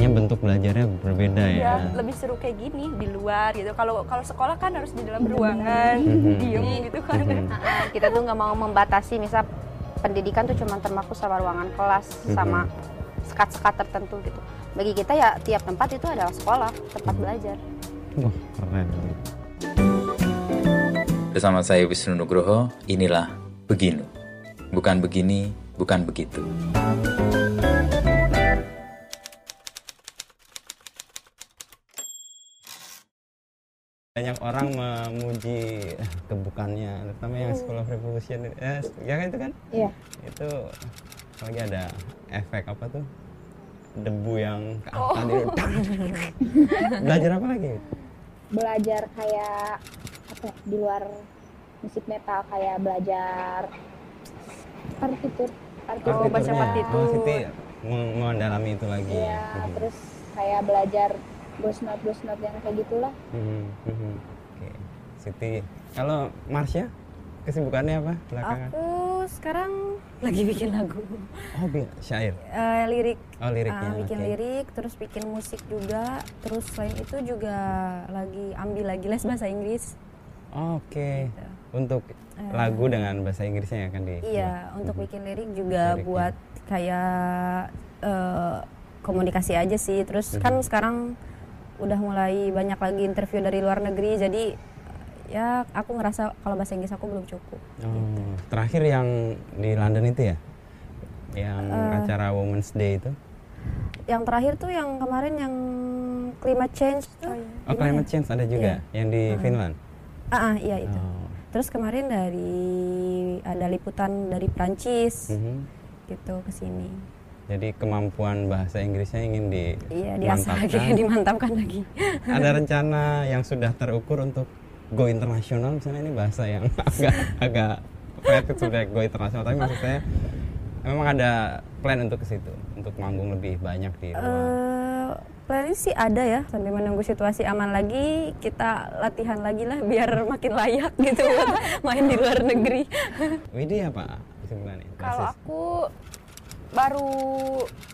jadinya bentuk belajarnya berbeda ya. ya lebih seru kayak gini di luar gitu kalau kalau sekolah kan harus di dalam ruangan Mhm. diem gitu kan Mhm. Kita tuh nggak mau membatasi misal pendidikan tuh cuma termaku sama ruangan kelas Mhm. sama sekat-sekat tertentu gitu bagi kita ya tiap tempat itu adalah sekolah tempat Mhm. belajar Wah, keren. Bersama saya Wisnu Nugroho, inilah Beginu. Bukan begini, bukan begitu. Banyak orang memuji kebukannya, terutama yang School of Revolution. Eh, ya kan itu kan? Iya. Itu lagi ada efek apa tuh? Debu yang ke di Belajar apa lagi? belajar kayak apa ya, di luar musik metal kayak belajar partitur partitur Oh, baca partitur. Oh, Siti meng- mendalami itu lagi. ya Mhm. terus kayak belajar blues note yang kayak gitulah Mhm, mhm. Oke, Siti. Kalau Marsha, kesibukannya apa belakangan? Aku sekarang lagi bikin lagu, Oh, bi- syair. Eh, lirik, Oh, liriknya. Ah, bikin oke. lirik, terus bikin musik juga, terus selain itu juga lagi ambil lagi les bahasa Inggris. Oke. Gitu. Untuk Eh, lagu dengan bahasa Inggrisnya ya kan di. Iya, untuk Mhm. bikin lirik juga Liriknya. buat kayak eh, komunikasi aja sih. Terus Mhm. kan sekarang udah mulai banyak lagi interview dari luar negeri, jadi ya aku ngerasa kalau bahasa Inggris aku belum cukup. Oh, terakhir yang di London itu ya? Yang Eh. acara Women's Day itu? Yang terakhir tuh yang kemarin yang climate change tuh. Oh, iya. Oh, climate change ada juga yang di Uh-uh. Finland. Ah, ah, iya itu. Oh. Terus kemarin dari ada liputan dari Prancis mhm. gitu ke sini. Jadi kemampuan bahasa Inggrisnya ingin di Iya, diasah lagi, mantapkan. dimantapkan lagi. ada rencana yang sudah terukur untuk go internasional misalnya ini bahasa yang agak agak kreatif sudah go internasional tapi maksud saya memang ada plan untuk ke situ untuk manggung lebih banyak di luar. Eh, planning sih ada ya sambil menunggu situasi aman lagi kita latihan lagi lah biar makin layak gitu buat main di luar negeri. Widi apa kesibukannya? Kalau aku baru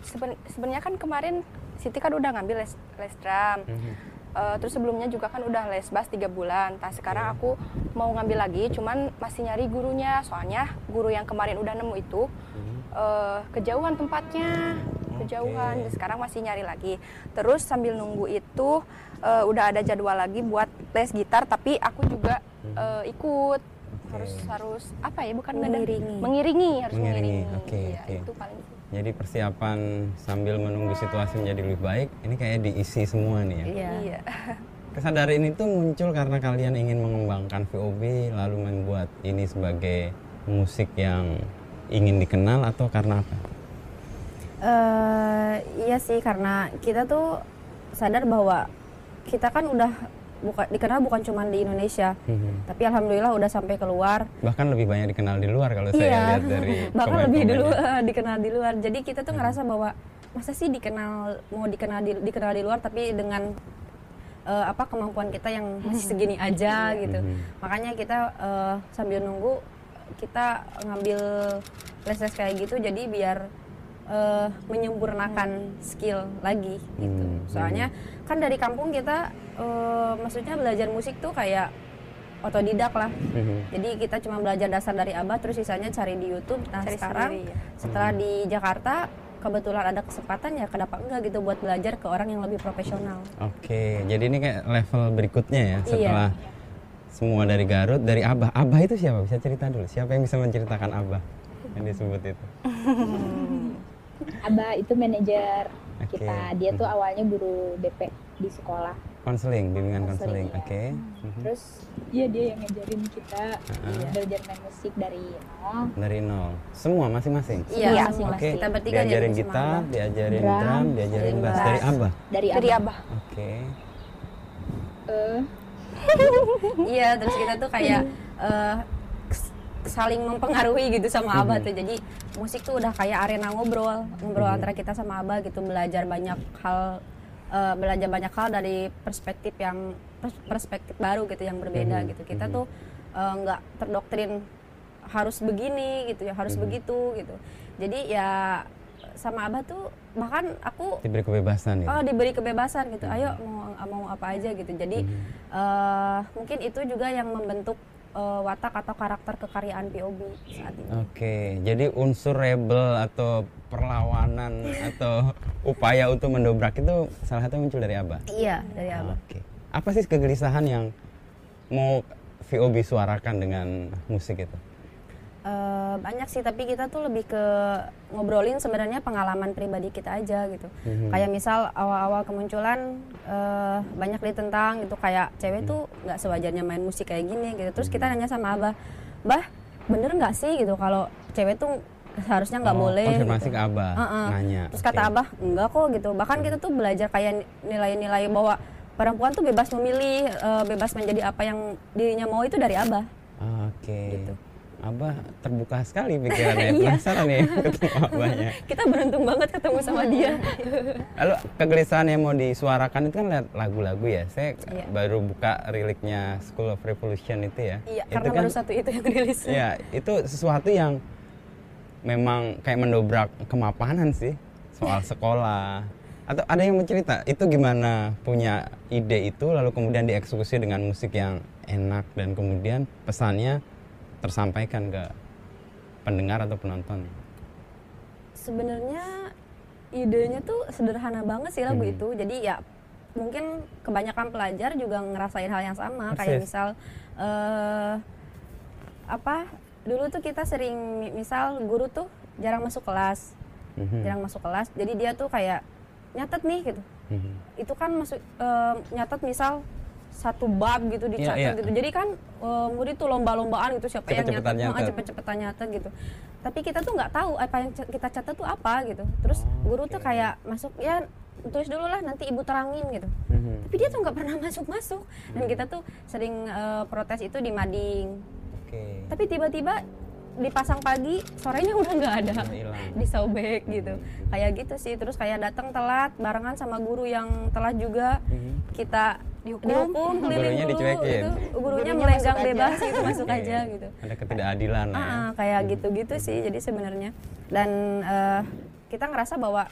seben- sebenarnya kan kemarin Siti kan udah ngambil les, les drum. Mhm. Eh, terus sebelumnya juga kan udah les bass tiga bulan. Nah sekarang aku mau ngambil lagi, cuman masih nyari gurunya. Soalnya guru yang kemarin udah nemu itu Mhm. eh, kejauhan tempatnya, kejauhan. Oke. Sekarang masih nyari lagi. Terus sambil nunggu itu eh, udah ada jadwal lagi buat les gitar, tapi aku juga eh, ikut. Harus harus apa ya? Bukan Mengiringi. mengiringi harus Mengiringi, mengiringi. oke, Iya, oke. Itu paling. Jadi persiapan sambil menunggu situasi menjadi lebih baik, ini kayak diisi semua nih ya. Iya. Iya. Kesadaran ini tuh muncul karena kalian ingin mengembangkan VOB lalu membuat ini sebagai musik yang ingin dikenal atau karena apa? Eh, iya sih karena kita tuh sadar bahwa kita kan udah buka, dikenal bukan cuma di Indonesia, Mhm. tapi alhamdulillah udah sampai keluar. Bahkan lebih banyak dikenal di luar kalau saya Iya, lihat dari bahkan lebih dulu eh, dikenal di luar. Jadi kita tuh ngerasa bahwa masa sih dikenal mau dikenal di, dikenal di luar tapi dengan eh, apa kemampuan kita yang masih segini aja gitu. Mhm. Makanya kita eh, sambil nunggu kita ngambil les-les kayak gitu jadi biar eh, menyempurnakan skill lagi gitu. Hmm, Soalnya kan dari kampung kita eh, maksudnya belajar musik tuh kayak otodidak lah. Mhm. Jadi kita cuma belajar dasar dari abah terus sisanya cari di YouTube. Nah, Cari sekarang sendiri, ya. setelah di Jakarta kebetulan ada kesempatan ya kenapa enggak gitu buat belajar ke orang yang lebih profesional. Oke, jadi ini kayak level berikutnya ya Iya. setelah semua dari Garut, dari Abah. Abah itu siapa? Bisa cerita dulu. Siapa yang bisa menceritakan Abah yang disebut itu? Abah itu manajer Oke. kita dia tuh awalnya guru BP di sekolah Konseling, bimbingan konseling. Konseling, ya. Oke. Mhm. terus iya dia yang ngajarin kita Heeh. belajar main musik dari nol Dari nol. Semua masing-masing. Iya, Iya, masing-masing. Oke. Kita bertiga diajarin gitar, Abah. diajarin Drum, drum, diajarin bass bass. dari Abah. dari Dari Abah, Abah. Oke. Eh, Iya, terus kita tuh kayak eh, kes- saling mempengaruhi gitu sama Abah tuh. Jadi musik tuh udah kayak arena ngobrol, ngobrol antara kita sama Abah gitu, belajar banyak hal eh, belajar banyak hal dari perspektif yang pers- perspektif baru gitu yang berbeda Mhm, gitu. Kita tuh eh, nggak terdoktrin harus begini gitu ya, harus begitu gitu. Jadi ya sama abah tuh bahkan aku diberi kebebasan ya? Oh diberi kebebasan gitu. Ayo mau mau apa aja gitu. Jadi eh, mungkin itu juga yang membentuk eh, watak atau karakter kekaryaan POB saat ini Oke, jadi unsur rebel atau perlawanan atau upaya untuk mendobrak itu salah satu muncul dari Abah. iya dari abah Oke. Apa sih kegelisahan yang mau VOB suarakan dengan musik itu? Eh, banyak sih tapi kita tuh lebih ke ngobrolin sebenarnya pengalaman pribadi kita aja gitu Mhm. kayak misal awal-awal kemunculan eh, banyak ditentang gitu kayak cewek Mhm. tuh nggak sewajarnya main musik kayak gini gitu terus kita nanya sama abah bah bener nggak sih gitu kalau cewek tuh seharusnya nggak Oh, boleh Konfirmasi gitu. ke Abah, Heeh. nanya. terus Oke. kata abah enggak kok gitu bahkan kita tuh belajar kayak nilai-nilai bahwa perempuan tuh bebas memilih eh, bebas menjadi apa yang dirinya mau itu dari abah Oke. Gitu. Abah terbuka sekali pikirannya. Iya. Penasaran nih ketemu Abahnya. kita beruntung banget ketemu sama dia Lalu kegelisahan yang mau disuarakan itu kan lagu-lagu ya. Saya Iya. baru buka riliknya School of Revolution itu ya. iya Itu karena kan- baru satu itu yang rilis Ya, itu sesuatu yang memang kayak mendobrak kemapanan sih soal sekolah. Atau ada yang mencerita itu gimana punya ide itu lalu kemudian dieksekusi dengan musik yang enak dan kemudian pesannya tersampaikan ke pendengar atau penonton. sebenarnya idenya tuh sederhana banget sih lagu Hmm. itu jadi ya mungkin kebanyakan pelajar juga ngerasain hal yang sama kayak Persis. misal eh apa dulu tuh kita sering mi- misal guru tuh jarang masuk kelas Mhm. jarang masuk kelas jadi dia tuh kayak nyatet nih gitu Mhm. itu kan masuk eh, nyatet misal satu bab gitu dicatat iya. gitu jadi kan eh, murid tuh lomba-lombaan gitu siapa yang Cepet-cepetan nyatet, nyatet. cepet-cepetan nyatet gitu tapi kita tuh nggak tahu apa yang kita catat tuh apa gitu terus Oh, guru tuh oke. kayak masuk ya tulis dulu lah nanti ibu terangin gitu Mhm. tapi dia tuh nggak pernah masuk-masuk dan kita tuh sering eh, protes itu di mading Oke. tapi tiba-tiba dipasang pagi sorenya udah nggak ada hilang. disobek gitu kayak gitu sih terus kayak datang telat barengan sama guru yang telat juga Mhm. kita dihukum, keliling Gurunya dulu dicuekin. gitu. gurunya melenggang aja. bebas gitu masuk Oke. aja gitu Ada ketidakadilan ya. Ah, ah, kayak gitu-gitu sih jadi sebenarnya dan eh, kita ngerasa bahwa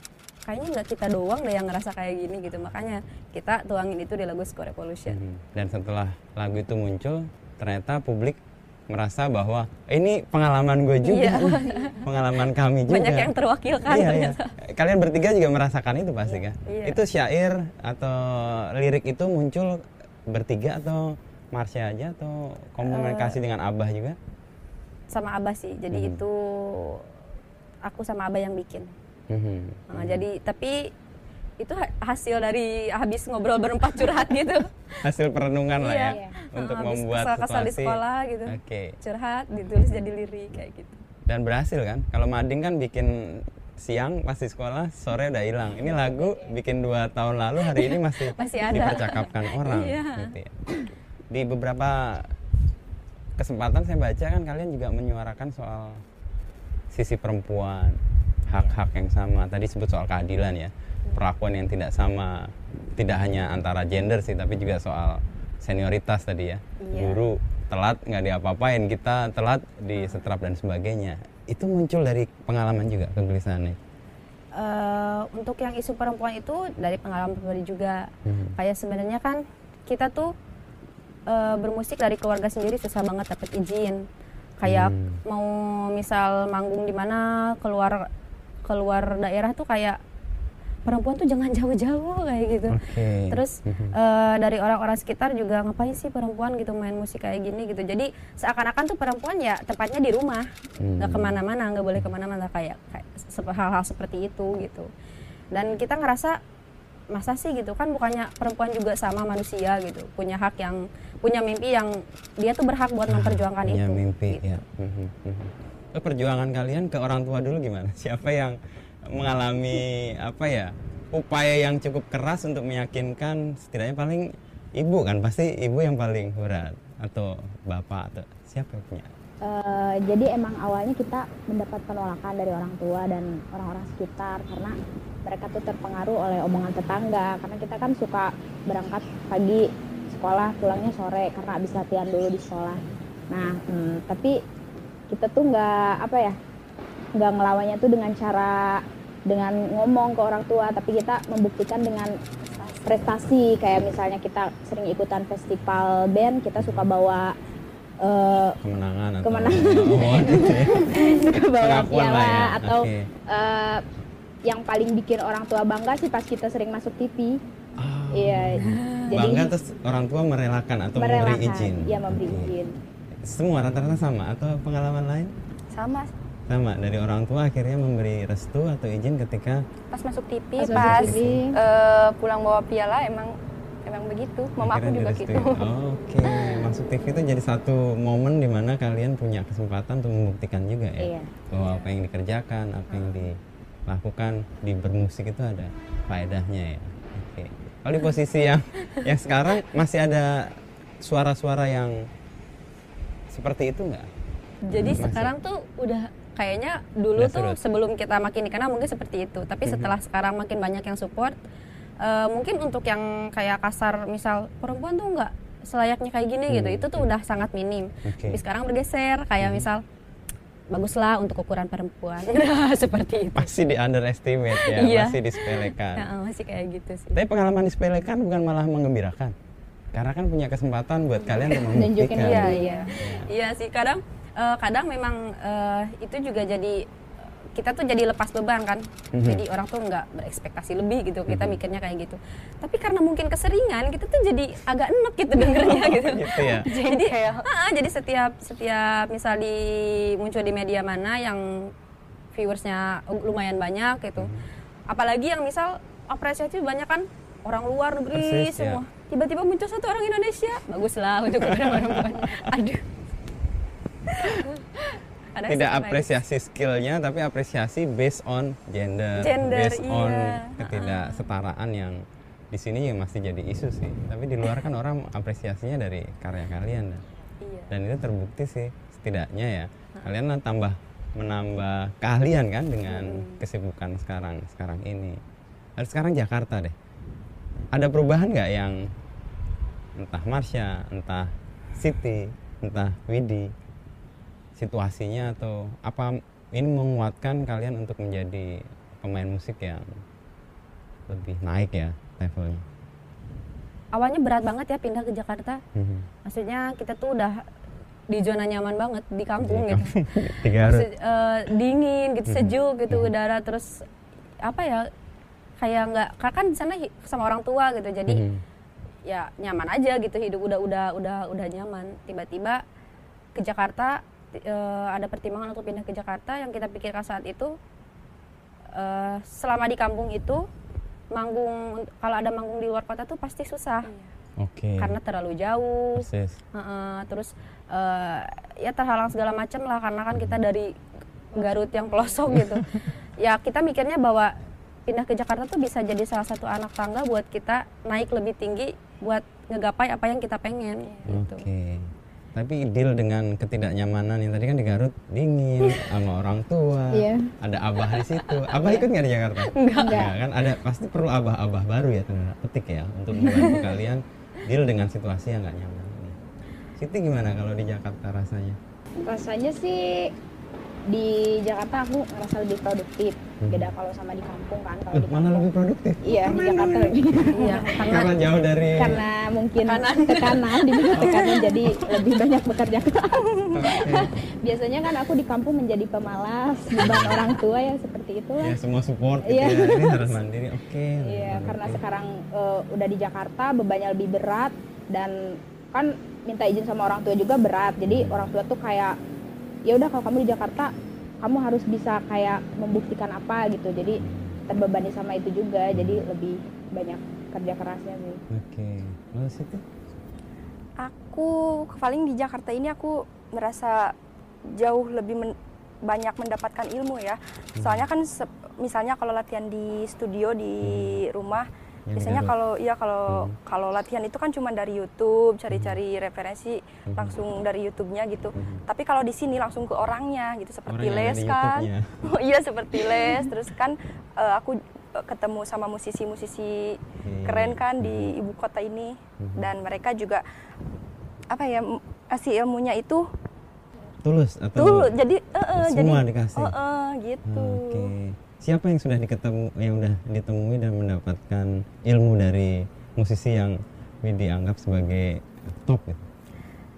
kayaknya nggak kita doang deh yang ngerasa kayak gini gitu makanya kita tuangin itu di lagu Score Revolution Mhm. Dan setelah lagu itu muncul, ternyata publik merasa bahwa "Eh, ini pengalaman gue juga, Iya. pengalaman kami juga. banyak yang terwakilkan Iya, iya. Kalian bertiga juga merasakan itu pasti kan? iya. Itu syair atau lirik itu muncul bertiga atau Marsha aja atau komunikasi dengan Abah juga? sama Abah sih jadi Mhm. itu aku sama Abah yang bikin Mhm. Nah, jadi tapi itu ha- hasil dari habis ngobrol berempat curhat gitu Hasil perenungan lah ya Iya. untuk Nah, habis membuat kesal-kesal di sekolah gitu Oke. curhat ditulis jadi lirik kayak gitu Dan berhasil kan? Kalau Mading kan bikin siang pasti sekolah, sore udah hilang. Ini lagu bikin dua tahun lalu, hari ini masih, Masih ada. dipercakapkan orang. Iya. gitu ya. Di beberapa kesempatan saya baca kan kalian juga menyuarakan soal sisi perempuan, hak-hak yang sama. Tadi sebut soal keadilan ya, perlakuan yang tidak sama, tidak hanya antara gender sih, tapi juga soal senioritas tadi ya. Iya. Guru telat nggak diapa-apain, kita telat di setrap dan sebagainya. Itu muncul dari pengalaman juga kegelisahannya. Eh, untuk yang isu perempuan itu dari pengalaman pribadi juga Hmm. kayak sebenarnya kan kita tuh eh, bermusik dari keluarga sendiri susah banget dapet izin kayak Hmm. mau misal manggung di mana keluar keluar daerah tuh kayak perempuan tuh jangan jauh-jauh kayak gitu Oke. terus eh, dari orang-orang sekitar juga ngapain sih perempuan gitu main musik kayak gini gitu jadi seakan-akan tuh perempuan ya tempatnya di rumah nggak Hmm. ke mana-mana nggak boleh ke mana-mana kayak kayak hal-hal seperti itu gitu dan kita ngerasa masa sih gitu kan bukannya perempuan juga sama manusia gitu punya hak yang punya mimpi yang dia tuh berhak buat memperjuangkan punya itu mimpi gitu. ya. Mhm, mhm. Perjuangan kalian ke orang tua dulu gimana? Siapa yang mengalami apa ya upaya yang cukup keras untuk meyakinkan setidaknya paling ibu kan pasti ibu yang paling berat atau bapak atau siapa punya? Eh, jadi emang awalnya kita mendapat penolakan dari orang tua dan orang-orang sekitar karena mereka tuh terpengaruh oleh omongan tetangga karena kita kan suka berangkat pagi sekolah pulangnya sore karena habis latihan dulu di sekolah nah hmm, tapi kita tuh nggak apa ya nggak ngelawannya tuh dengan cara dengan ngomong ke orang tua tapi kita membuktikan dengan prestasi kayak misalnya kita sering ikutan festival band kita suka bawa eh, kemenangan atau Kemenangan. ya. suka bawa piala ya. atau Oke. eh, yang paling bikin orang tua bangga sih pas kita sering masuk TV Ah, iya jadi bangga terus orang tua merelakan atau merelakan memberi izin ya memberi Oke. izin semua rata-rata sama atau pengalaman lain sama sama dari orang tua akhirnya memberi restu atau izin ketika pas masuk TV Pas pas, TV. eh, pulang bawa piala emang emang begitu mama aku akhirnya juga direstui. gitu Oh, Oke, masuk TV itu jadi satu momen di mana kalian punya kesempatan untuk membuktikan juga ya Iya. bahwa apa yang dikerjakan, apa yang dilakukan di bermusik itu ada faedahnya ya. Oke. Kalau di posisi yang yang sekarang masih ada suara-suara yang seperti itu nggak? Jadi Masih. sekarang tuh udah kayaknya dulu tuh sebelum kita makin dikenal mungkin seperti itu. Tapi setelah sekarang makin banyak yang support, eh, mungkin untuk yang kayak kasar misal perempuan tuh nggak selayaknya kayak gini gitu, Hmm. itu tuh udah sangat minim. Oke. Tapi sekarang bergeser kayak misal baguslah untuk ukuran perempuan, Nah, seperti itu. Masih di underestimate ya, Iya. masih disepelekan. Ya, masih kayak gitu sih. Tapi pengalaman disepelekan bukan malah mengembirakan. Karena kan punya kesempatan buat kalian untuk membuktikan. Iya, iya. Iya sih kadang eh, kadang memang eh, itu juga jadi kita tuh jadi lepas beban kan. Mhm. Jadi orang tuh nggak berekspektasi lebih gitu. Kita mikirnya kayak gitu. Tapi karena mungkin keseringan kita tuh jadi agak enek gitu dengernya gitu. gitu ya. jadi ah, jadi setiap setiap misal di muncul di media mana yang viewersnya lumayan banyak gitu. Mhm. Apalagi yang misal apresiasi banyak kan orang luar negeri Persis, ya. semua. Tiba-tiba muncul satu orang Indonesia, baguslah untuk perempuan. Aduh. Kadang Tidak apresiasi skillnya, tapi apresiasi based on gender, Gender, based on iya. ketidaksetaraan yang di sini ya masih jadi isu sih. Tapi di luar kan orang apresiasinya dari karya kalian dan. Iya. dan itu terbukti sih setidaknya ya. Kalian tambah menambah keahlian kan dengan kesibukan sekarang sekarang ini. Lalu sekarang Jakarta deh. Ada perubahan nggak yang entah Marsha, entah Siti, entah Widi situasinya atau apa ini menguatkan kalian untuk menjadi pemain musik yang lebih naik ya levelnya. Awalnya berat banget ya pindah ke Jakarta. Mhm. Maksudnya kita tuh udah di zona nyaman banget di kampung Di gitu. Maksud- eh, dingin gitu, Mhm. sejuk gitu udara terus apa ya? Kayak nggak karena kan di sana sama orang tua gitu. Jadi Mhm. ya nyaman aja gitu hidup udah udah udah udah nyaman tiba-tiba ke Jakarta eh, ada pertimbangan untuk pindah ke Jakarta. Yang kita pikirkan saat itu eh, selama di kampung itu manggung kalau ada manggung di luar kota tuh pasti susah. Oke. karena terlalu jauh. Persis. Heeh, terus eh, ya terhalang segala macam lah. Karena kan kita dari Garut yang pelosok gitu. Ya kita mikirnya bahwa pindah ke Jakarta tuh bisa jadi salah satu anak tangga buat kita naik lebih tinggi buat ngegapai apa yang kita pengen gitu. Oke. Tapi deal dengan ketidaknyamanan yang tadi kan di Garut dingin sama orang tua. Iya. Ada abah di situ. Abah ikut nggak di Jakarta? Enggak. kan ada pasti perlu abah-abah baru ya tanda petik ya untuk membantu kalian deal dengan situasi yang nggak nyaman ini. Siti gimana kalau di Jakarta rasanya? rasanya sih di Jakarta aku merasa lebih produktif Hmm. beda kalau sama di kampung kan kalau di mana kampung lebih produktif? iya di Jakarta lebih iya karena Karena jauh dari karena mungkin tekanan di mana tekanan jadi lebih banyak bekerja biasanya kan aku di kampung menjadi pemalas beban orang tua ya seperti itulah ya semua support gitu Iya. ya. Ini harus mandiri. Oke. Iya, karena sekarang eh, udah di Jakarta bebannya lebih berat dan kan minta izin sama orang tua juga berat. Jadi orang tua tuh kayak ya udah kalau kamu di Jakarta kamu harus bisa kayak membuktikan apa gitu. Jadi terbebani sama itu juga. Jadi lebih banyak kerja kerasnya sih. Oke. Lalu Siti? Aku paling di Jakarta ini aku merasa jauh lebih men- banyak mendapatkan ilmu ya. Soalnya kan misalnya kalau latihan di studio di rumah Yang di biasanya kalau ya kalau kalau latihan itu kan cuma dari YouTube, cari-cari referensi langsung dari YouTube-nya gitu. Tapi kalau di sini langsung ke orangnya gitu seperti Orang les kan. Oh iya seperti les. Terus kan eh, aku eh, ketemu sama musisi-musisi Oke. keren kan di ibu kota ini. Dan mereka juga apa ya kasih ilmunya itu Tulus atau dulu jadi eh, jadi semua dikasih? eh, eh, gitu. Oke. Siapa yang sudah diketemu yang sudah ditemui dan mendapatkan ilmu dari musisi yang dianggap sebagai top gitu?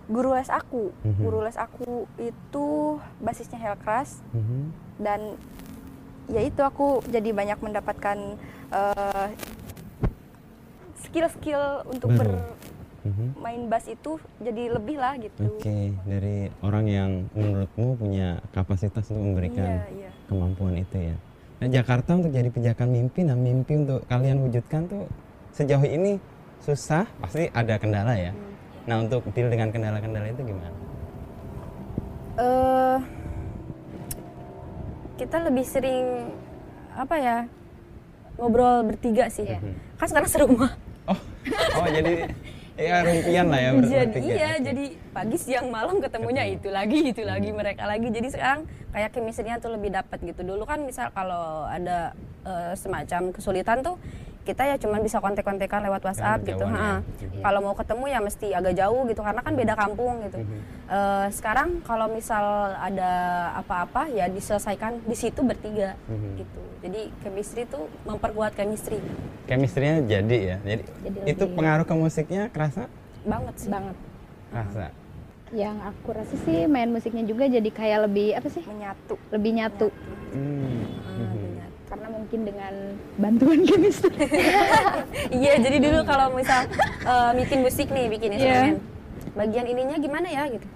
Guru les aku, Mhm. guru les aku itu basisnya Hellcrash Mhm. dan ya itu aku jadi banyak mendapatkan eh, skill-skill untuk Baru. Mhm. bermain bass itu jadi lebih lah gitu. Oke, dari orang yang menurutmu punya kapasitas untuk memberikan Iya, iya. kemampuan itu ya. Nah, Jakarta untuk jadi pijakan mimpi, nah mimpi untuk kalian wujudkan tuh sejauh ini susah, pasti ada kendala ya. Hmm. Nah, untuk deal dengan kendala-kendala itu gimana? eh kita lebih sering apa ya ngobrol bertiga sih kan sekarang serumah Oh, oh jadi ya rumpian lah ya jadi iya Oke. jadi pagi siang malam ketemunya Ketemu. itu lagi itu lagi mereka lagi jadi sekarang kayak chemistry-nya tuh lebih dapat gitu dulu kan misal kalau ada eh, semacam kesulitan tuh kita ya cuman bisa kontek-kontekan lewat WhatsApp gitu jauhan ha. ya. kalau mau ketemu ya mesti agak jauh gitu karena kan beda kampung gitu Mhm. Eh, sekarang kalau misal ada apa-apa ya diselesaikan di situ bertiga Mhm. gitu jadi chemistry tuh memperkuat chemistry Chemistry-nya jadi ya. Jadi, Jadi itu lebih- pengaruh ke musiknya kerasa? banget sih banget Kerasa. yang aku rasa sih main musiknya juga jadi kayak lebih apa sih Menyatu. lebih nyatu Hmm. Ah, benar. Karena mungkin dengan bantuan chemistry Iya, jadi dulu kalau misal eh, bikin musik nih, bikin Iya. instrumen, bagian ininya gimana ya gitu.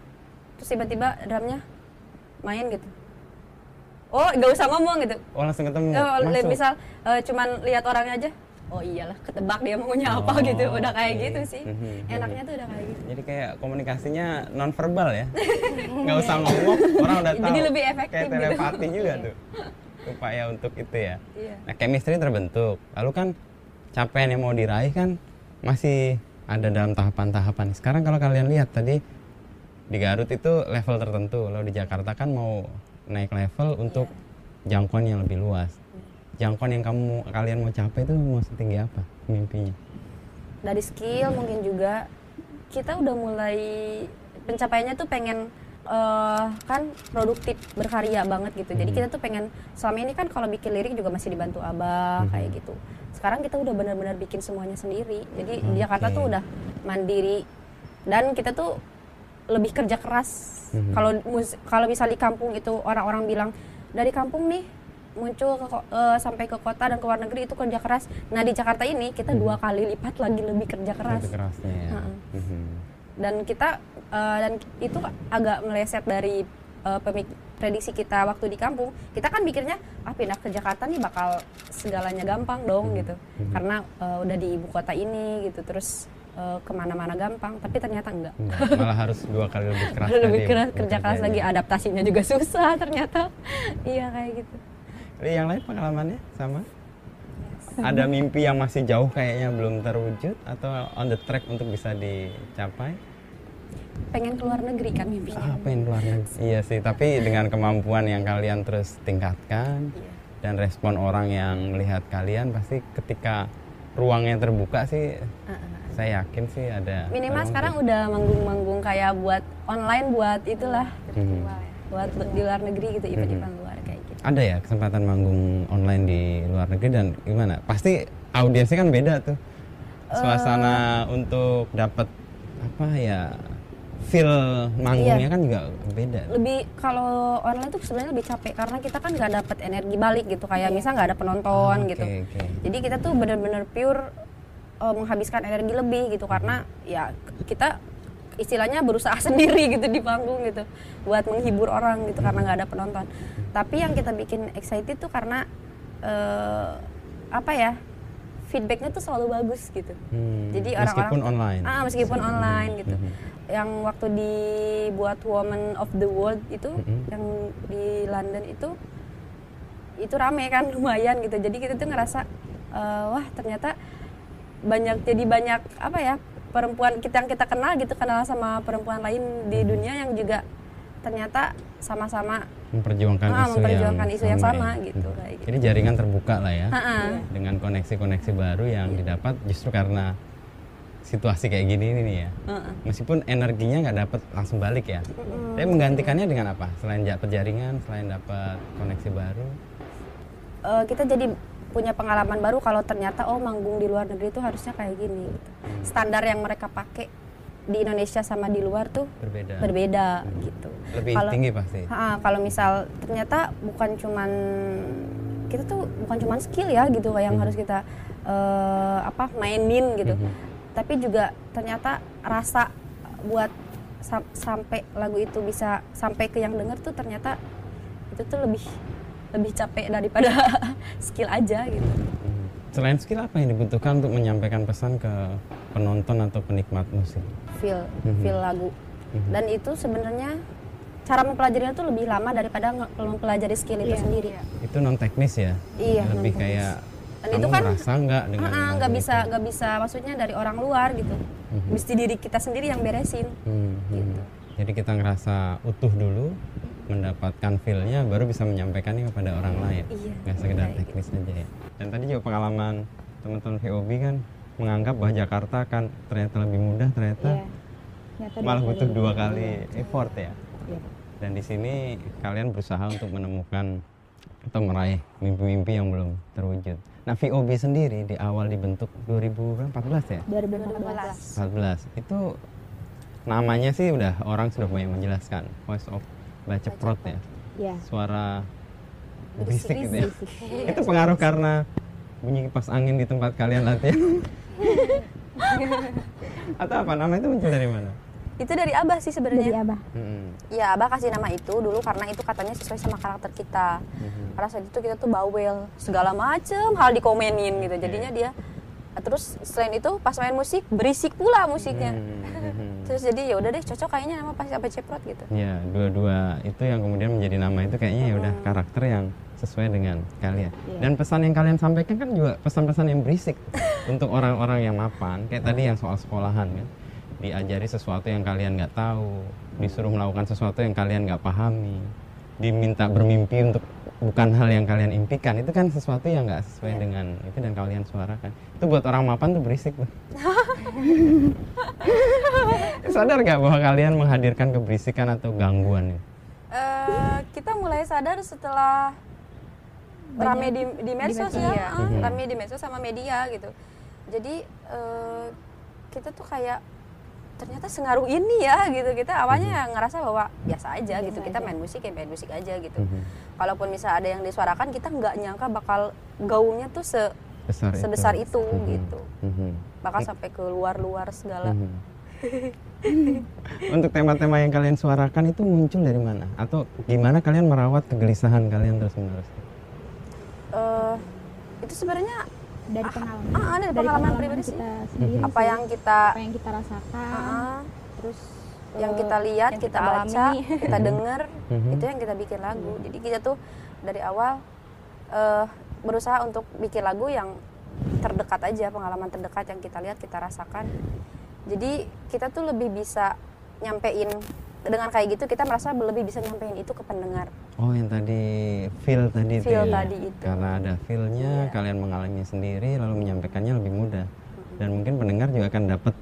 Terus tiba-tiba drumnya main gitu. Oh, nggak usah ngomong gitu. Oh, langsung ketemu. Li- Masuk. misal eh, cuman lihat orangnya aja. Oh iyalah, ketebak dia maunya apa Oh, gitu. Udah kayak oke. gitu sih. Mhm. Enaknya tuh udah kayak gitu. Jadi kayak komunikasinya non verbal ya. Nggak usah ngomong, orang udah tahu. Jadi lebih efektif Kayak gitu. telepati juga tuh. Upaya untuk itu ya. Iya. Nah, chemistry terbentuk. Lalu kan capaian yang mau diraih kan masih ada dalam tahapan-tahapan. Sekarang kalau kalian lihat tadi di Garut itu level tertentu. Lalu di Jakarta kan mau naik level untuk jangkauan yang lebih luas. Jangkauan yang kamu kalian mau capai itu mau setinggi apa mimpinya? dari skill mungkin juga kita udah mulai pencapaiannya tuh pengen eh, kan produktif berkarya banget gitu jadi Hmm. kita tuh pengen selama ini kan kalau bikin lirik juga masih dibantu abah Hmm. kayak gitu sekarang kita udah benar-benar bikin semuanya sendiri jadi di Jakarta tuh udah mandiri dan kita tuh lebih kerja keras Mhm. kalau mus- kalau misal di kampung itu orang-orang bilang dari kampung nih muncul ke, eh, sampai ke kota dan ke luar negeri itu kerja keras. Nah di Jakarta ini kita dua kali lipat lagi lebih kerja keras Lebih kerasnya ya. Mhm. Dan kita eh, dan itu agak meleset dari pemik- prediksi kita waktu di kampung. Kita kan mikirnya ah pindah ke Jakarta nih bakal segalanya gampang dong gitu karena eh, udah di ibu kota ini gitu terus eh, ke mana-mana gampang tapi ternyata enggak. Enggak, malah harus dua kali lebih keras lebih keras kerja keras lagi adaptasinya juga susah ternyata iya kayak gitu Jadi yang lain pengalamannya sama? Ada mimpi yang masih jauh kayaknya belum terwujud atau on the track untuk bisa dicapai? Pengen keluar negeri kan mimpinya Ah, pengen keluar negeri. Iya sih, tapi dengan kemampuan yang kalian terus tingkatkan Iya. dan respon orang yang melihat kalian pasti ketika ruangnya terbuka sih saya yakin sih ada minimal sekarang udah manggung-manggung kayak buat online buat itulah Mhm. buat di luar negeri gitu event-event luar kayak gitu ada ya kesempatan manggung online di luar negeri dan gimana? Pasti audiensnya kan beda tuh. Suasana Eh. untuk dapat apa ya feel manggungnya Iya. kan juga beda. lebih kalau online tuh sebenarnya lebih capek karena kita kan nggak dapat energi balik gitu kayak misal nggak ada penonton Ah, gitu oke, oke. jadi kita tuh bener-bener pure uh, menghabiskan energi lebih gitu karena ya kita istilahnya berusaha sendiri gitu di panggung gitu buat menghibur orang gitu karena nggak ada penonton tapi yang kita bikin excited tuh karena eh, apa ya feedbacknya tuh selalu bagus gitu Hmm, jadi orang-orang meskipun online. ah meskipun online gitu Mhm. yang waktu dibuat Woman of the World itu Mhm. yang di London itu itu rame kan lumayan gitu jadi kita tuh ngerasa eh, wah ternyata banyak jadi banyak apa ya perempuan kita yang kita kenal gitu kenal sama perempuan lain di Mhm. dunia yang juga ternyata sama-sama memperjuangkan Ah, isu memperjuangkan yang isu yang sama ya. gitu, Mhm. kayak gitu. Jadi jaringan terbuka lah ya. Ha-ha. Dengan koneksi-koneksi baru yang Iya. didapat justru karena situasi kayak gini nih ya. Heeh. Meskipun energinya nggak dapat langsung balik ya. Tapi menggantikannya dengan apa? Selain dapat jaringan, selain dapat koneksi baru. eh, kita jadi punya pengalaman baru kalau ternyata oh manggung di luar negeri itu harusnya kayak gini gitu. standar yang mereka pakai di Indonesia sama di luar tuh berbeda. berbeda gitu. Lebih Kalau- tinggi pasti? Kalau misal ternyata bukan cuman kita tuh bukan cuman skill ya gitu yang harus kita eh, apa mainin gitu. Mhm. tapi juga ternyata rasa buat sam- sampai lagu itu bisa sampai ke yang denger tuh ternyata itu tuh lebih lebih capek daripada skill aja gitu. Mhm. Selain skill apa yang dibutuhkan untuk menyampaikan pesan ke penonton atau penikmat musik feel Mhm. feel lagu Mhm. dan itu sebenarnya cara mempelajarinya tuh lebih lama daripada mempelajari skill itu sendiri itu non teknis ya Iya, lebih kayak Dan kamu itu kan- merasa nggak dengan ah, lagu nggak itu? bisa nggak bisa maksudnya dari orang luar gitu Mhm. mesti diri kita sendiri yang beresin Hmm, hmm. Gitu. Jadi kita ngerasa utuh dulu, mendapatkan feel-nya, baru bisa menyampaikannya kepada orang lain. Iya, Nggak sekedar kayak teknis aja ya. Dan tadi juga pengalaman teman-teman VOB kan menganggap bahwa Jakarta kan ternyata lebih mudah, ternyata Iya. Malah butuh dua kali effort ya. Iya. Dan di sini kalian berusaha untuk menemukan atau meraih mimpi-mimpi yang belum terwujud. Nah VOB sendiri di awal dibentuk 2014 ya? 2014. 14 itu namanya sih udah orang sudah banyak menjelaskan voice of baceprot ya Iya. suara berisik gitu ya itu pengaruh karena bunyi kipas angin di tempat kalian latihan atau apa nama itu muncul dari mana itu dari abah sih Dari sebenarnya Abah. Mm-mm. ya abah kasih nama itu dulu karena itu katanya sesuai sama karakter kita Mhm. karena saat itu kita tuh bawel segala macem hal dikomenin gitu jadinya Iya. dia terus selain itu pas main musik berisik pula musiknya. Mhm. terus jadi ya udah deh cocok kayaknya nama pas apa ceprot gitu. Ya dua-dua itu yang kemudian menjadi nama itu kayaknya ya udah karakter yang sesuai dengan kalian. Dan pesan yang kalian sampaikan kan juga pesan-pesan yang berisik untuk orang-orang yang mapan. Kayak tadi yang soal sekolahan kan. Diajari sesuatu yang kalian nggak tahu disuruh melakukan sesuatu yang kalian nggak pahami diminta bermimpi untuk bukan hal yang kalian impikan itu kan sesuatu yang nggak sesuai dengan itu dan kalian suarakan itu buat orang mapan tuh berisik tuh sadar nggak bahwa kalian menghadirkan keberisikan atau gangguan itu? Eh, kita mulai sadar setelah rame di, di medsos ya, Iya. Mhm. rame di medsos sama media gitu. Jadi eh, kita tuh kayak ternyata sengaruh ini ya gitu. Kita awalnya ngerasa bahwa biasa aja gitu. Kita main musik ya main musik aja gitu. Mhm. Kalaupun misalnya ada yang disuarakan, kita nggak nyangka bakal gaungnya tuh se- besar sebesar itu, Mhm. gitu. Mhm. bakal sampai ke luar-luar segala. Mhm. Untuk tema-tema yang kalian suarakan itu muncul dari mana? Atau gimana kalian merawat kegelisahan kalian terus menerus? Eh, itu sebenarnya Dari pengalaman. ah, dari pengalaman pribadi sih. kita sendiri. apa sih. yang kita apa yang kita rasakan. ah, Terus yang eh, kita lihat, yang kita, kita baca, alami. kita denger, Mhm. itu yang kita bikin lagu. Jadi kita tuh dari awal eh, berusaha untuk bikin lagu yang terdekat aja, pengalaman terdekat yang kita lihat, kita rasakan. Jadi kita tuh lebih bisa nyampein dengan kayak gitu kita merasa lebih bisa nyampein itu ke pendengar. Oh yang tadi feel tadi itu Feel ya? tadi itu. Karena ada feelnya, Iya. kalian mengalaminya sendiri lalu menyampaikannya lebih mudah. Dan mungkin pendengar juga akan dapat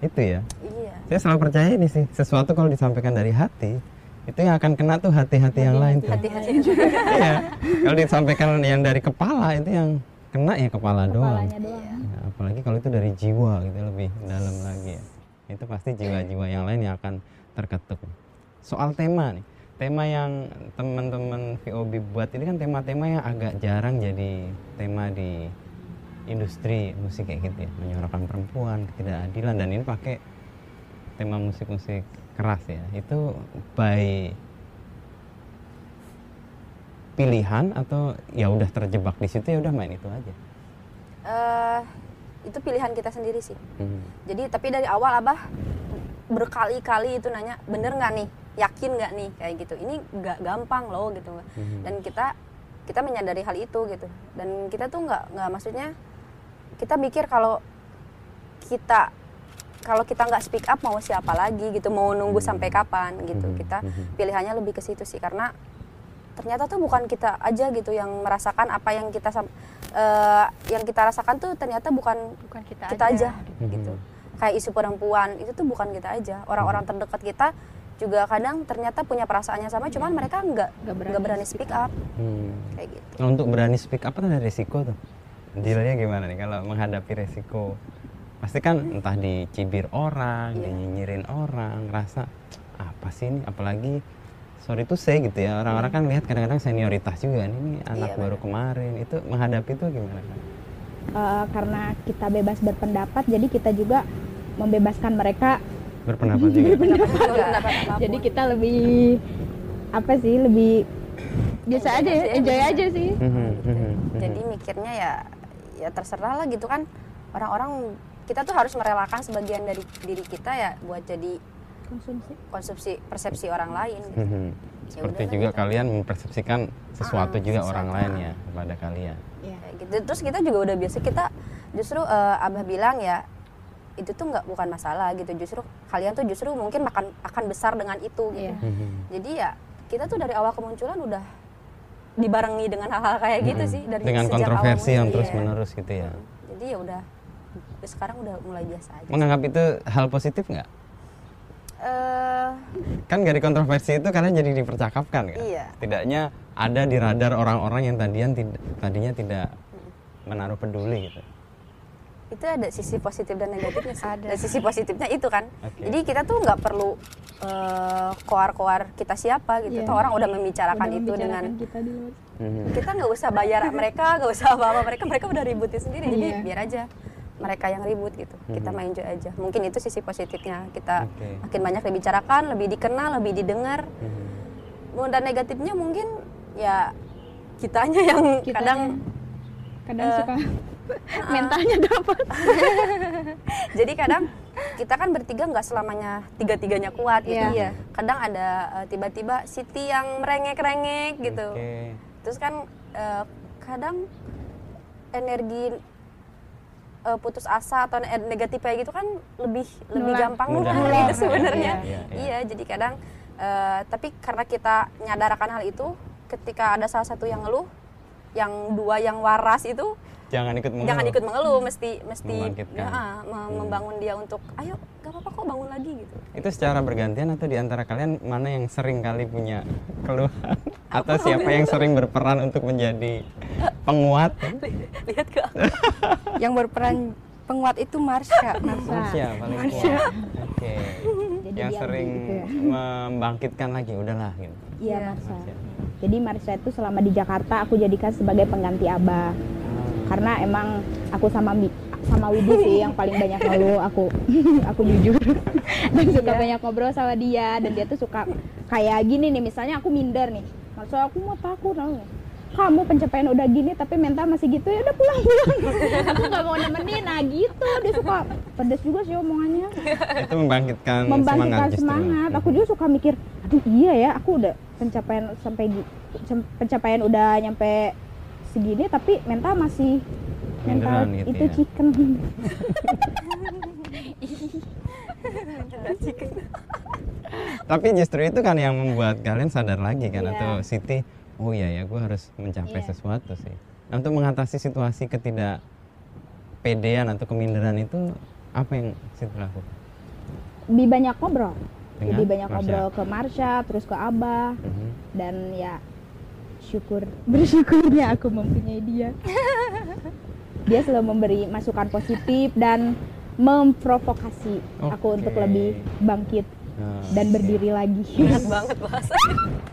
itu ya. Iya. Saya selalu percaya ini sih, sesuatu kalau disampaikan dari hati, itu yang akan kena tuh hati-hati yang lain tuh. Hati-hati. Iya. Kalau disampaikan yang dari kepala itu yang kena ya kepala doang. kepalanya doang. Ya, apalagi kalau itu dari jiwa gitu lebih dalam lagi ya. Itu pasti jiwa-jiwa yang lain yang akan terketuk. Soal tema nih, tema yang teman-teman VOB buat ini kan tema-tema yang agak jarang jadi tema di industri musik kayak gitu ya, menyuarakan perempuan, ketidakadilan dan ini pakai tema musik-musik keras ya. Itu by pilihan atau ya udah terjebak di situ ya udah main itu aja. Eh, itu pilihan kita sendiri sih. Hmm. Jadi tapi dari awal abah berkali-kali itu nanya bener nggak nih, yakin nggak nih kayak gitu. Ini nggak gampang loh gitu. Mhm. Dan kita kita menyadari hal itu gitu. Dan kita tuh nggak nggak maksudnya kita mikir kalau kita kalau kita nggak speak up mau siapa lagi gitu mau nunggu sampai kapan gitu Mhm. kita Mhm. pilihannya lebih ke situ sih karena ternyata tuh bukan kita aja gitu yang merasakan apa yang kita sam- eh, yang kita rasakan tuh ternyata bukan bukan kita, kita aja, Mhm. gitu kayak isu perempuan itu tuh bukan kita aja orang-orang terdekat kita juga kadang ternyata punya perasaannya sama cuman mereka nggak Nggak berani nggak berani speak up Hmm. kayak gitu Nah, untuk berani speak up kan ada resiko tuh. Dealnya gimana nih kalau menghadapi resiko? Pasti kan entah dicibir orang, Iya. dinyinyirin orang, rasa apa sih ini? Apalagi sorry tuh saya gitu ya. Orang-orang kan lihat kadang-kadang senioritas juga nih, ini anak Iya, baru kemarin. Itu menghadapi itu gimana kan? Eh, karena kita bebas berpendapat jadi kita juga membebaskan mereka Berpendapat juga. Pendapat apa pun. jadi kita lebih apa sih lebih biasa aja ya, enjoy aja sih Mhm, mhm, mhm. jadi mikirnya ya ya terserah lah gitu kan orang-orang kita tuh harus merelakan sebagian dari diri kita ya buat jadi konsumsi konsumsi persepsi orang lain gitu. Mhm. Seperti juga gitu. kalian mempersepsikan sesuatu Ah, juga sesuatu. orang lain ya kepada kalian. Kayak gitu terus kita juga udah biasa kita justru eh, abah bilang ya itu tuh nggak bukan masalah gitu justru kalian tuh justru mungkin makan akan besar dengan itu gitu Iya. Mhm. jadi ya kita tuh dari awal kemunculan udah dibarengi dengan hal-hal kayak gitu Mhm. sih dari Dengan sejak kontroversi awal yang muncul, terus iya. menerus gitu ya. jadi ya udah sekarang udah mulai biasa aja Menganggap itu hal positif nggak? Eh, Kan dari kontroversi itu karena jadi dipercakapkan kan? Iya. Setidaknya ada di radar orang-orang yang tadian tidak tadinya tidak menaruh peduli gitu. Itu ada sisi positif dan negatifnya sih. Ada. Dan sisi positifnya itu kan. Oke. Jadi kita tuh nggak perlu eh, koar-koar kita siapa gitu. Iya. Tuh orang udah membicarakan Udah itu dengan membicarakan kita di luar Mhm. kita nggak usah bayar mereka, nggak usah apa-apa mereka mereka udah ributin sendiri. Jadi Iya. biar aja mereka yang ribut gitu. Kita Mhm. main enjoy aja. Mungkin itu sisi positifnya. Kita Oke. makin banyak dibicarakan, lebih dikenal, lebih didengar. Mhm. Dan negatifnya mungkin ya kitanya yang Kitanya. kadang kadang Eh, suka mentalnya dapat. Jadi kadang kita kan bertiga nggak selamanya tiga tiganya kuat gitu. Iya. kadang ada eh, tiba-tiba Siti yang merengek-rengek gitu. Oke. terus kan eh, kadang energi eh, putus asa atau ne- negatif kayak gitu kan lebih lebih Nular. gampang nular. gitu sebenarnya. Iya, iya, iya. Jadi kadang eh, tapi karena kita nyadarkan hal itu ketika ada salah satu yang ngeluh yang dua yang waras itu Jangan ikut mengeluh. jangan ikut mengeluh mesti mesti ya, me- Hmm. membangun dia untuk ayo gak apa-apa kok bangun lagi gitu Itu secara bergantian atau di antara kalian mana yang sering kali punya keluhan atau siapa yang sering berperan untuk menjadi penguat? lihat ke yang berperan penguat itu Marsha Marsha paling kuat. Oke. Jadi Yang sering gitu ya. membangkitkan lagi udahlah gitu. iya Marsha Marsha. jadi Marsha itu selama di Jakarta aku jadikan sebagai pengganti Abah karena emang aku sama Mi- sama Widi sih yang paling banyak ngeluh aku aku jujur dan suka banyak ngobrol sama dia dan dia tuh suka kayak gini nih misalnya aku minder nih maksud aku mau takut nggak? Kamu pencapaian udah gini tapi mental masih gitu ya udah pulang pulang aku nggak mau nemenin nah gitu dia suka pedes juga sih omongannya Itu membangkitkan, semangat membangkitkan justru. semangat. Aku juga suka mikir, aduh iya ya, aku udah pencapaian sampai pencapaian udah nyampe segini tapi mental masih mental Minderan gitu itu ya. chicken. Tapi justru itu kan yang membuat kalian sadar lagi kan Iya. atau Siti, oh iya ya gue harus mencapai Iya. sesuatu sih. Nah, untuk mengatasi situasi ketidakpedean atau keminderan itu apa yang Siti lakukan? Lebih banyak ngobrol. Dengan Lebih banyak Marsha? ngobrol ke Marsha, terus ke Abah Mhm. dan ya syukur bersyukurnya aku mempunyai dia. dia selalu memberi masukan positif dan memprovokasi aku untuk lebih bangkit Nah, dan berdiri lagi. enak banget bahasa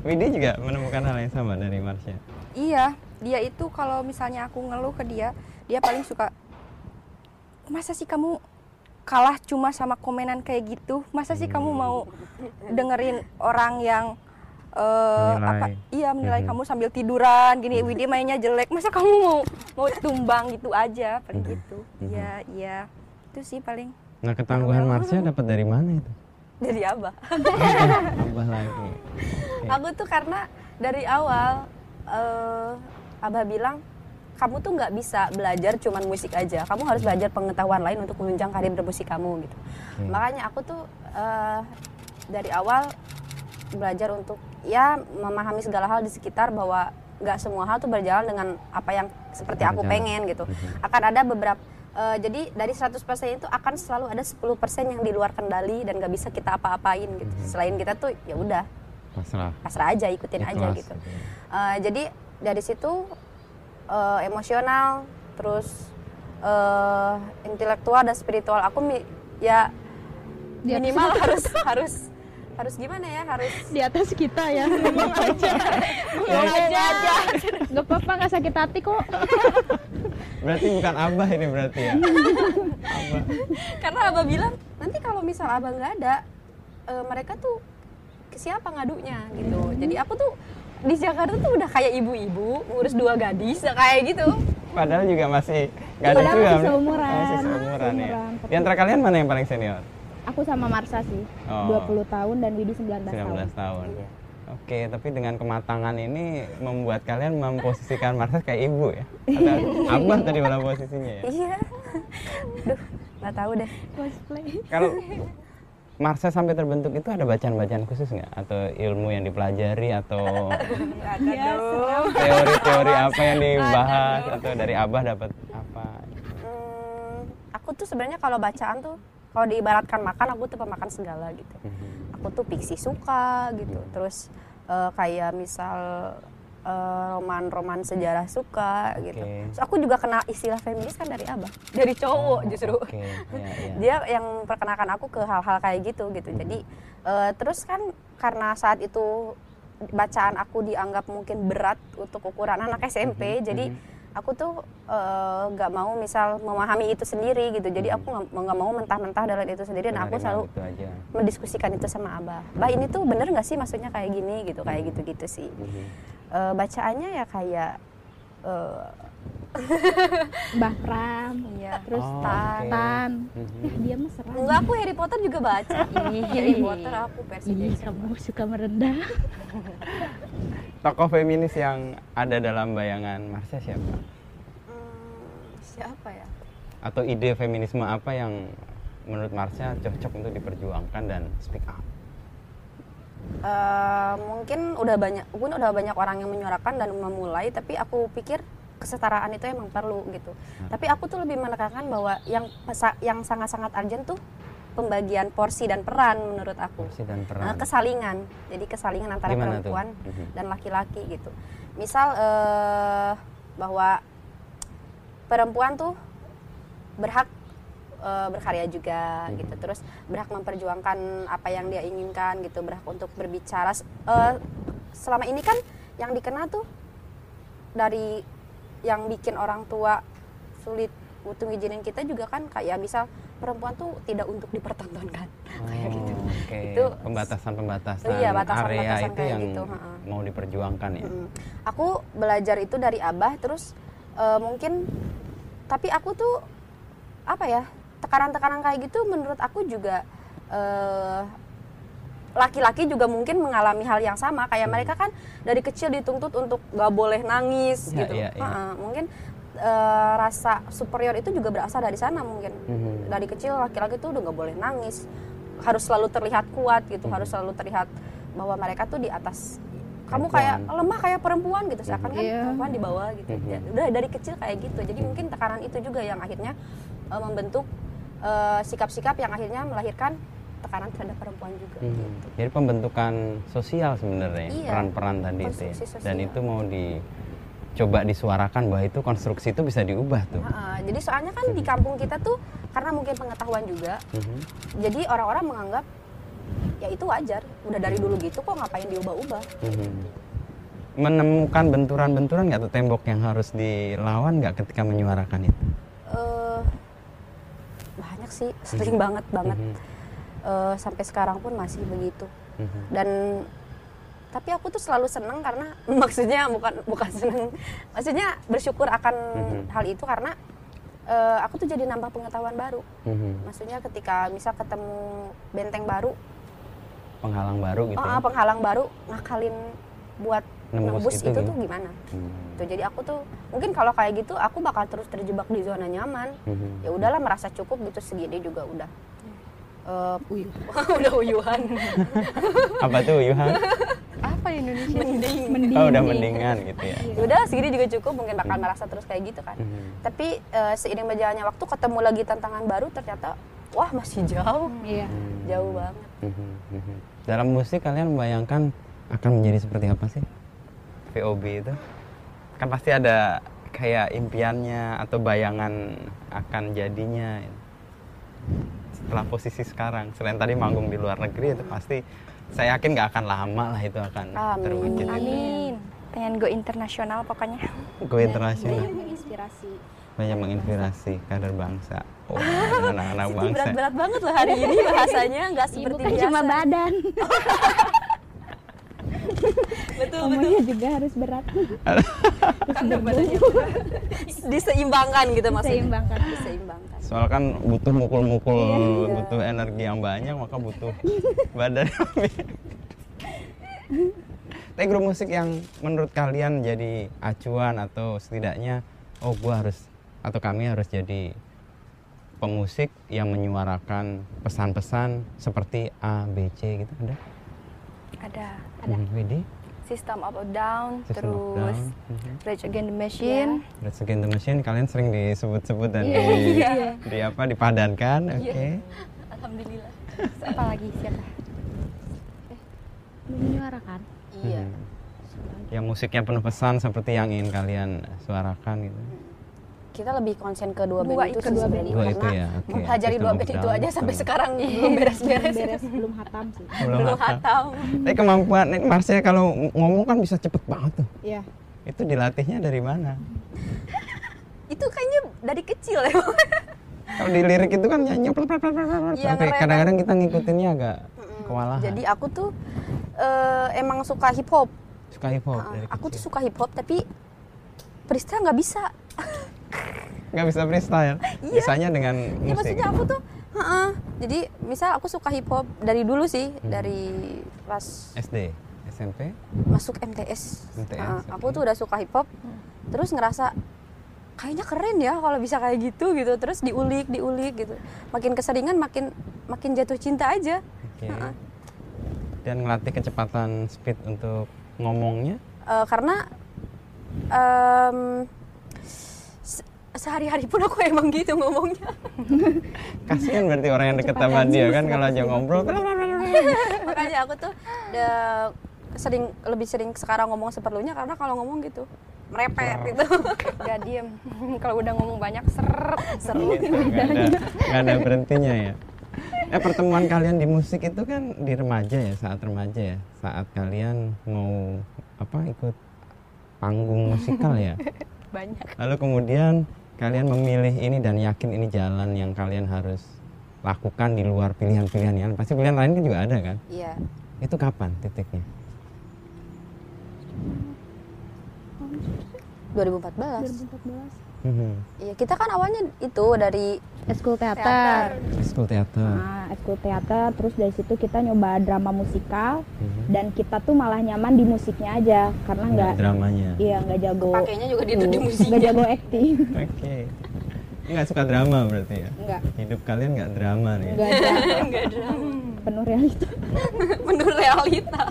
Widi juga menemukan hal yang sama dari Marsha. Iya, dia itu kalau misalnya aku ngeluh ke dia, dia paling suka masa sih kamu kalah cuma sama komenan kayak gitu? Masa sih kamu mau dengerin orang yang eh, Menilai. apa? Iya menilai Mhm. kamu sambil tiduran gini, Widi mainnya jelek. Masa kamu mau mau tumbang gitu aja? Paling Mhm. gitu. Mhm. Iya, iya. Itu sih paling. Nah, ketangguhan Marsha dapat dari mana itu? Dari abah Tambah lagi. Oke. aku tuh karena dari awal eh, abah bilang kamu tuh nggak bisa belajar cuman musik aja kamu harus belajar pengetahuan lain untuk menunjang karir bermusik kamu gitu Oke. makanya aku tuh eh, dari awal belajar untuk ya memahami segala hal di sekitar bahwa nggak semua hal tuh berjalan dengan apa yang seperti aku pengen gitu Mhm. akan ada beberapa Eh, jadi dari 100% itu akan selalu ada 10% yang di luar kendali dan nggak bisa kita apa-apain gitu. Selain kita tuh ya udah. Pasrah. Pasrah aja, ikutin aja Ikhlas. gitu. Eh, jadi dari situ eh, emosional, terus eh, intelektual dan spiritual. Aku mi- ya Di minimal harus harus harus gimana ya harus di atas kita ya. Ngomong aja. Ngomong aja. Nggak apa-apa nggak sakit hati kok berarti bukan abah ini berarti ya abah karena abah bilang nanti kalau misal abah nggak ada eh, mereka tuh ke siapa ngadunya gitu jadi aku tuh di Jakarta tuh udah kayak ibu-ibu ngurus dua gadis ya kayak gitu padahal juga masih nggak ada Padahal juga masih seumuran. masih seumuran ya Seumuran. di antara kalian mana yang paling senior aku sama Marsa sih Oh. 20 tahun dan Widi 19, 19 tahun tahun Iya. Oke, tapi dengan kematangan ini membuat kalian memposisikan Marsa kayak ibu ya? Atau abah tadi pada posisinya ya? iya duh nggak tahu deh cosplay Kalau Marsa sampai terbentuk itu ada bacaan-bacaan khusus nggak? Atau ilmu yang dipelajari atau teori-teori apa yang dibahas atau dari abah dapat apa? Hmm, aku tuh sebenarnya kalau bacaan tuh kalau diibaratkan makan aku tuh pemakan segala gitu Mhm. aku tuh fiksi suka gitu terus eh, kayak misal eh, roman-roman sejarah suka gitu. Oke. terus aku juga kenal istilah feminis kan dari abah. Dari cowok justru. Oke, iya, iya. dia yang perkenalkan aku ke hal-hal kayak gitu gitu. Jadi eh, terus kan karena saat itu bacaan aku dianggap mungkin berat untuk ukuran anak SMP jadi aku tuh eh, nggak mau misal memahami itu sendiri gitu. Jadi aku nggak mau mentah-mentah dalam itu sendiri. Dan aku Menerima selalu gitu aja. mendiskusikan itu sama abah. Bah ini tuh bener nggak sih maksudnya kayak gini? gitu kayak gitu gitu sih. Eh, bacaannya ya kayak eh, Mbah Pram iya terus Oh, Tan oke. Tan Mhm. eh dia mah serem enggak aku Harry Potter juga baca Ih, Harry Potter aku versi Ih, Jason. kamu suka merendah Tokoh feminis yang ada dalam bayangan Marsha siapa? Hmm, siapa ya Atau ide feminisme apa yang menurut Marsha cocok untuk diperjuangkan dan speak up? Eh, mungkin udah banyak mungkin udah banyak orang yang menyuarakan dan memulai tapi aku pikir kesetaraan itu emang perlu gitu tapi aku tuh lebih menekankan bahwa yang yang sangat-sangat urgent tuh pembagian porsi dan peran menurut aku Porsi dan Nah, peran. kesalingan jadi kesalingan antara Gimana tuh? perempuan Mhm. dan laki-laki gitu misal eh, bahwa perempuan tuh berhak eh, berkarya juga Mhm. gitu terus berhak memperjuangkan apa yang dia inginkan gitu berhak untuk berbicara eh, selama ini kan yang dikenal tuh dari yang bikin orang tua sulit untuk ngizinin kita juga kan kayak misal perempuan tuh tidak untuk dipertontonkan kayak gitu Oh, Oke, Itu- pembatasan-pembatasan Iya, batasan-batasan area itu kayak yang gitu, mau diperjuangkan ya. Mm. Aku belajar itu dari abah terus eh, mungkin tapi aku tuh apa ya tekanan-tekanan kayak gitu menurut aku juga eh, laki-laki juga mungkin mengalami hal yang sama kayak mereka kan dari kecil dituntut untuk gak boleh nangis Ya, gitu iya, iya. Ha-ha. mungkin eh, rasa superior itu juga berasal dari sana mungkin Mhm. dari kecil laki-laki tuh udah gak boleh nangis harus selalu terlihat kuat gitu Mhm. harus selalu terlihat bahwa mereka tuh di atas kamu Perempuan. kayak lemah kayak perempuan gitu seakan kan Iya. perempuan di bawah gitu. Ya, udah dari kecil kayak gitu jadi mungkin tekanan itu juga yang akhirnya eh, membentuk eh, sikap-sikap yang akhirnya melahirkan tekanan terhadap perempuan juga Mhm. gitu. Jadi pembentukan sosial sebenarnya Iya, peran-peran tadi itu ya. sosial. Dan itu mau dicoba disuarakan bahwa itu konstruksi itu bisa diubah tuh. Ha-ha. jadi soalnya kan di kampung kita tuh karena mungkin pengetahuan juga Mhm. jadi orang-orang menganggap ya itu wajar udah dari dulu gitu kok ngapain diubah-ubah Mhm. Menemukan benturan-benturan nggak tuh tembok yang harus dilawan nggak ketika menyuarakan itu? eh banyak sih sering banget banget Mhm. Eh, sampai sekarang pun masih begitu Mhm. dan tapi aku tuh selalu seneng karena maksudnya bukan bukan seneng maksudnya bersyukur akan Mhm. hal itu karena eh, aku tuh jadi nambah pengetahuan baru Mhm. maksudnya ketika misal ketemu benteng baru Penghalang baru gitu. oh, ya. penghalang baru ngakalin buat Nembus nembus itu itu, gitu. tuh gimana Hmm. tuh jadi aku tuh mungkin kalau kayak gitu aku bakal terus terjebak di zona nyaman Mhm. ya udahlah merasa cukup gitu segini juga udah Eh, Uyuh. udah uyuhan Apa tuh Yuhan? apa Indonesia? mending Mending. Oh udah mendingan gitu ya. Ya udah segini juga cukup mungkin bakal merasa terus kayak gitu kan Mhm. tapi eh, seiring berjalannya waktu ketemu lagi tantangan baru ternyata wah masih jauh Iya. jauh banget mhm. Dalam musik kalian membayangkan akan menjadi seperti apa sih? VOB itu kan pasti ada kayak impiannya atau bayangan akan jadinya setelah posisi sekarang. Selain tadi manggung di luar negeri itu pasti saya yakin nggak akan lama lah itu akan Amin. terwujud. Amin. Pengen go internasional pokoknya. Go internasional Menginspirasi. banyak menginspirasi kader bangsa. Oh, anak-anak Siti bangsa. berat-berat banget loh hari ini bahasanya nggak Ibu seperti kan biasa cuma badan. betul betul Ngomongnya juga harus berat. karena badannya diseimbangkan gitu maksudnya Diseimbangkan. diseimbangkan Soal kan butuh mukul-mukul, butuh energi yang banyak, maka butuh badan. Tapi grup musik yang menurut kalian jadi acuan atau setidaknya, oh gua harus atau kami harus jadi pemusik yang menyuarakan pesan-pesan seperti A, B, C gitu ada? Ada Ada. Hmm, Widih, System Up or Down, System of terus Down, mhm. Rage Against the Machine. Let's Against the Machine kalian sering disebut-sebut dan di, di apa dipadankan, oke? alhamdulillah Apa lagi siapa? Menyuarakan. iya Hmm. Yang musiknya penuh pesan seperti yang ingin kalian suarakan gitu. Kita lebih konsen ke dua Dua band itu itu, sih dua sebenarnya Dua itu karena ya, oke. mempelajari dua band itu aja sampai sekarang belum beres-beres Beres belum hatam sih. Belum hatam Tapi kemampuan Marsha kalau ngomong kan bisa cepet banget tuh. Iya. Itu dilatihnya dari mana? itu kayaknya dari kecil ya Kalau di lirik itu kan nyanyi plak, plak, plak, Iya, sampai kadang-kadang kita ngikutinnya agak kewalahan. jadi aku tuh eh, emang suka hip hop suka hip hop dari aku tuh kecil. suka hip hop tapi freestyle nggak bisa nggak bisa freestyle. Iya. Bisanya dengan ya musik. maksudnya aku tuh heeh. jadi misal aku suka hip hop dari dulu sih Hmm. dari pas SD, SMP, masuk MTS, MTS, Heeh, aku oke. tuh udah suka hip hop terus ngerasa kayaknya keren ya kalau bisa kayak gitu gitu terus diulik diulik gitu makin keseringan makin makin jatuh cinta aja Oke. Heeh. Dan ngelatih kecepatan speed untuk ngomongnya. Eh, karena se- sehari-hari pun aku emang gitu ngomongnya Kasihan berarti orang yang deket sama dia kan kalau aja ngobrol. makanya aku tuh udah sering lebih sering sekarang ngomong seperlunya karena kalau ngomong gitu merepet gitu Gak diem. Kalau udah ngomong banyak seret. seru nggak ada nggak ada berhentinya ya eh pertemuan kalian di musik itu kan di remaja ya saat remaja ya saat kalian mau apa ikut panggung musikal ya Banyak. lalu kemudian kalian memilih ini dan yakin ini jalan yang kalian harus lakukan di luar pilihan-pilihan yang pasti pilihan lain kan juga ada kan? Iya. Itu kapan titiknya? 2014 2014. Mhm. iya kita kan awalnya itu dari Eskul teater. school teater. Nah, eskul teater terus dari situ kita nyoba drama musikal Mhm. dan kita tuh malah nyaman di musiknya aja karena Nggak nggak dramanya. iya nggak jago pakainya juga di, di musik nggak jago acting. Oke. Ini nggak suka drama berarti ya? Nggak. Hidup kalian nggak drama nih. Nggak ada. Enggak drama penuh realita menurut realita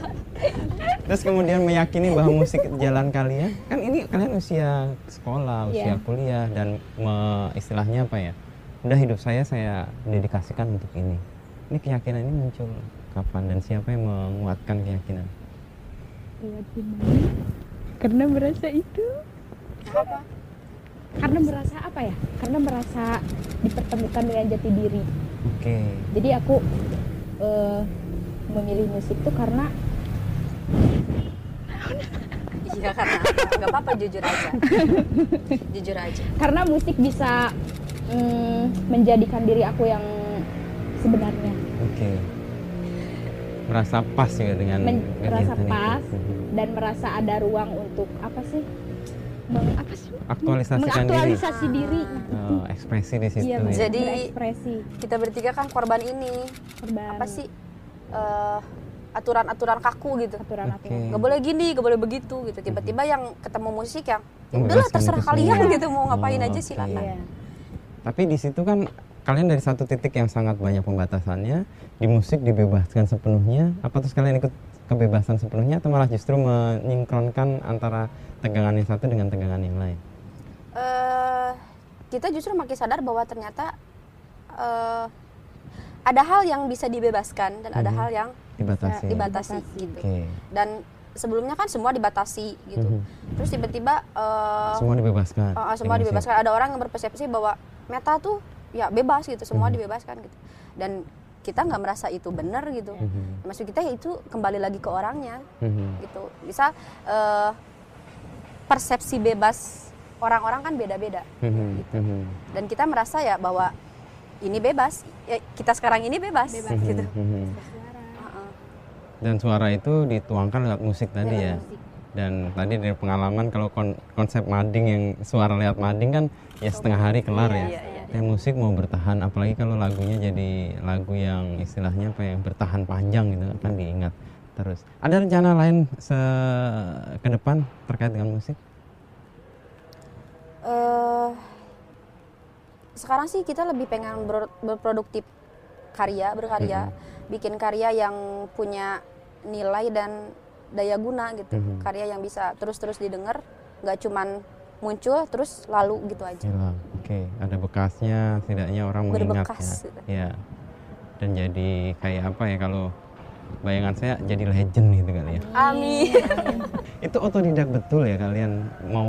Terus kemudian meyakini bahwa musik jalan kalian, kan ini kalian usia sekolah, usia Iya. kuliah dan me- istilahnya apa ya? Udah hidup saya saya dedikasikan untuk ini. Ini keyakinan ini muncul kapan dan siapa yang menguatkan keyakinan? Lewat gimana? Karena merasa itu. apa Karena merasa apa ya? Karena merasa dipertemukan dengan jati diri. Oke. Jadi aku eh, memilih musik tuh karena iya karena nggak apa-apa jujur aja jujur aja karena musik bisa mm, menjadikan diri aku yang sebenarnya. Oke. Merasa pas ya dengan Men- merasa pas dan merasa ada ruang untuk apa sih? Apa sih? Aktualisasikan diri. Mengaktualisasi diri. Oh, ekspresi di situ Iya, ya. Jadi- berekspresi. kita bertiga kan korban ini Korban apa sih eh, aturan-aturan kaku gitu aturan Oke. aturan. nggak boleh gini nggak boleh begitu gitu tiba-tiba yang ketemu musik yang ya udahlah terserah kalian semua. gitu mau ngapain Oh, aja oke. silakan Iya. Tapi di situ kan kalian dari satu titik yang sangat banyak pembatasannya di musik dibebaskan sepenuhnya apa terus kalian ikut kebebasan sepenuhnya atau malah justru menyinkronkan antara tegangan yang satu dengan tegangan yang lain eh kita justru makin sadar bahwa ternyata eh ada hal yang bisa dibebaskan dan ada Mhm. hal yang dibatasi dibatasi gitu. oke Dan sebelumnya kan semua dibatasi gitu. Mhm. Terus tiba-tiba eh, semua dibebaskan uh, uh, semua dibebaskan. Ada orang yang berpersepsi bahwa meta tuh ya bebas gitu, semua Mhm. dibebaskan gitu. Dan kita nggak merasa itu benar gitu. Mhm. Maksud kita ya itu kembali lagi ke orangnya Mhm. gitu. Bisa eh, persepsi bebas orang-orang kan beda-beda. Mhm. Mhm. Dan kita merasa ya bahwa ini bebas, ya, kita sekarang ini bebas, gitu. Mhm. Mhm. Dan suara itu dituangkan lewat musik tadi Lewat ya musik. dan tadi dari pengalaman kalau kon- konsep mading yang suara lewat mading kan ya setengah hari kelar ya Iya, iya, Dan musik mau bertahan apalagi kalau lagunya jadi lagu yang istilahnya apa ya bertahan panjang gitu kan diingat terus. Ada rencana lain se ke depan terkait dengan musik? Eh sekarang sih kita lebih pengen ber- berproduktif karya berkarya. Bikin karya yang punya nilai dan daya guna gitu. Mhm. karya yang bisa terus-terus didengar. Nggak cuman muncul terus lalu gitu aja. Hilang. oke. Ada bekasnya setidaknya orang mengingat Berbekas, ya. Gitu. ya. Dan jadi kayak apa ya kalau bayangan saya jadi legend gitu kali ya. Amin. Itu otodidak betul ya kalian mau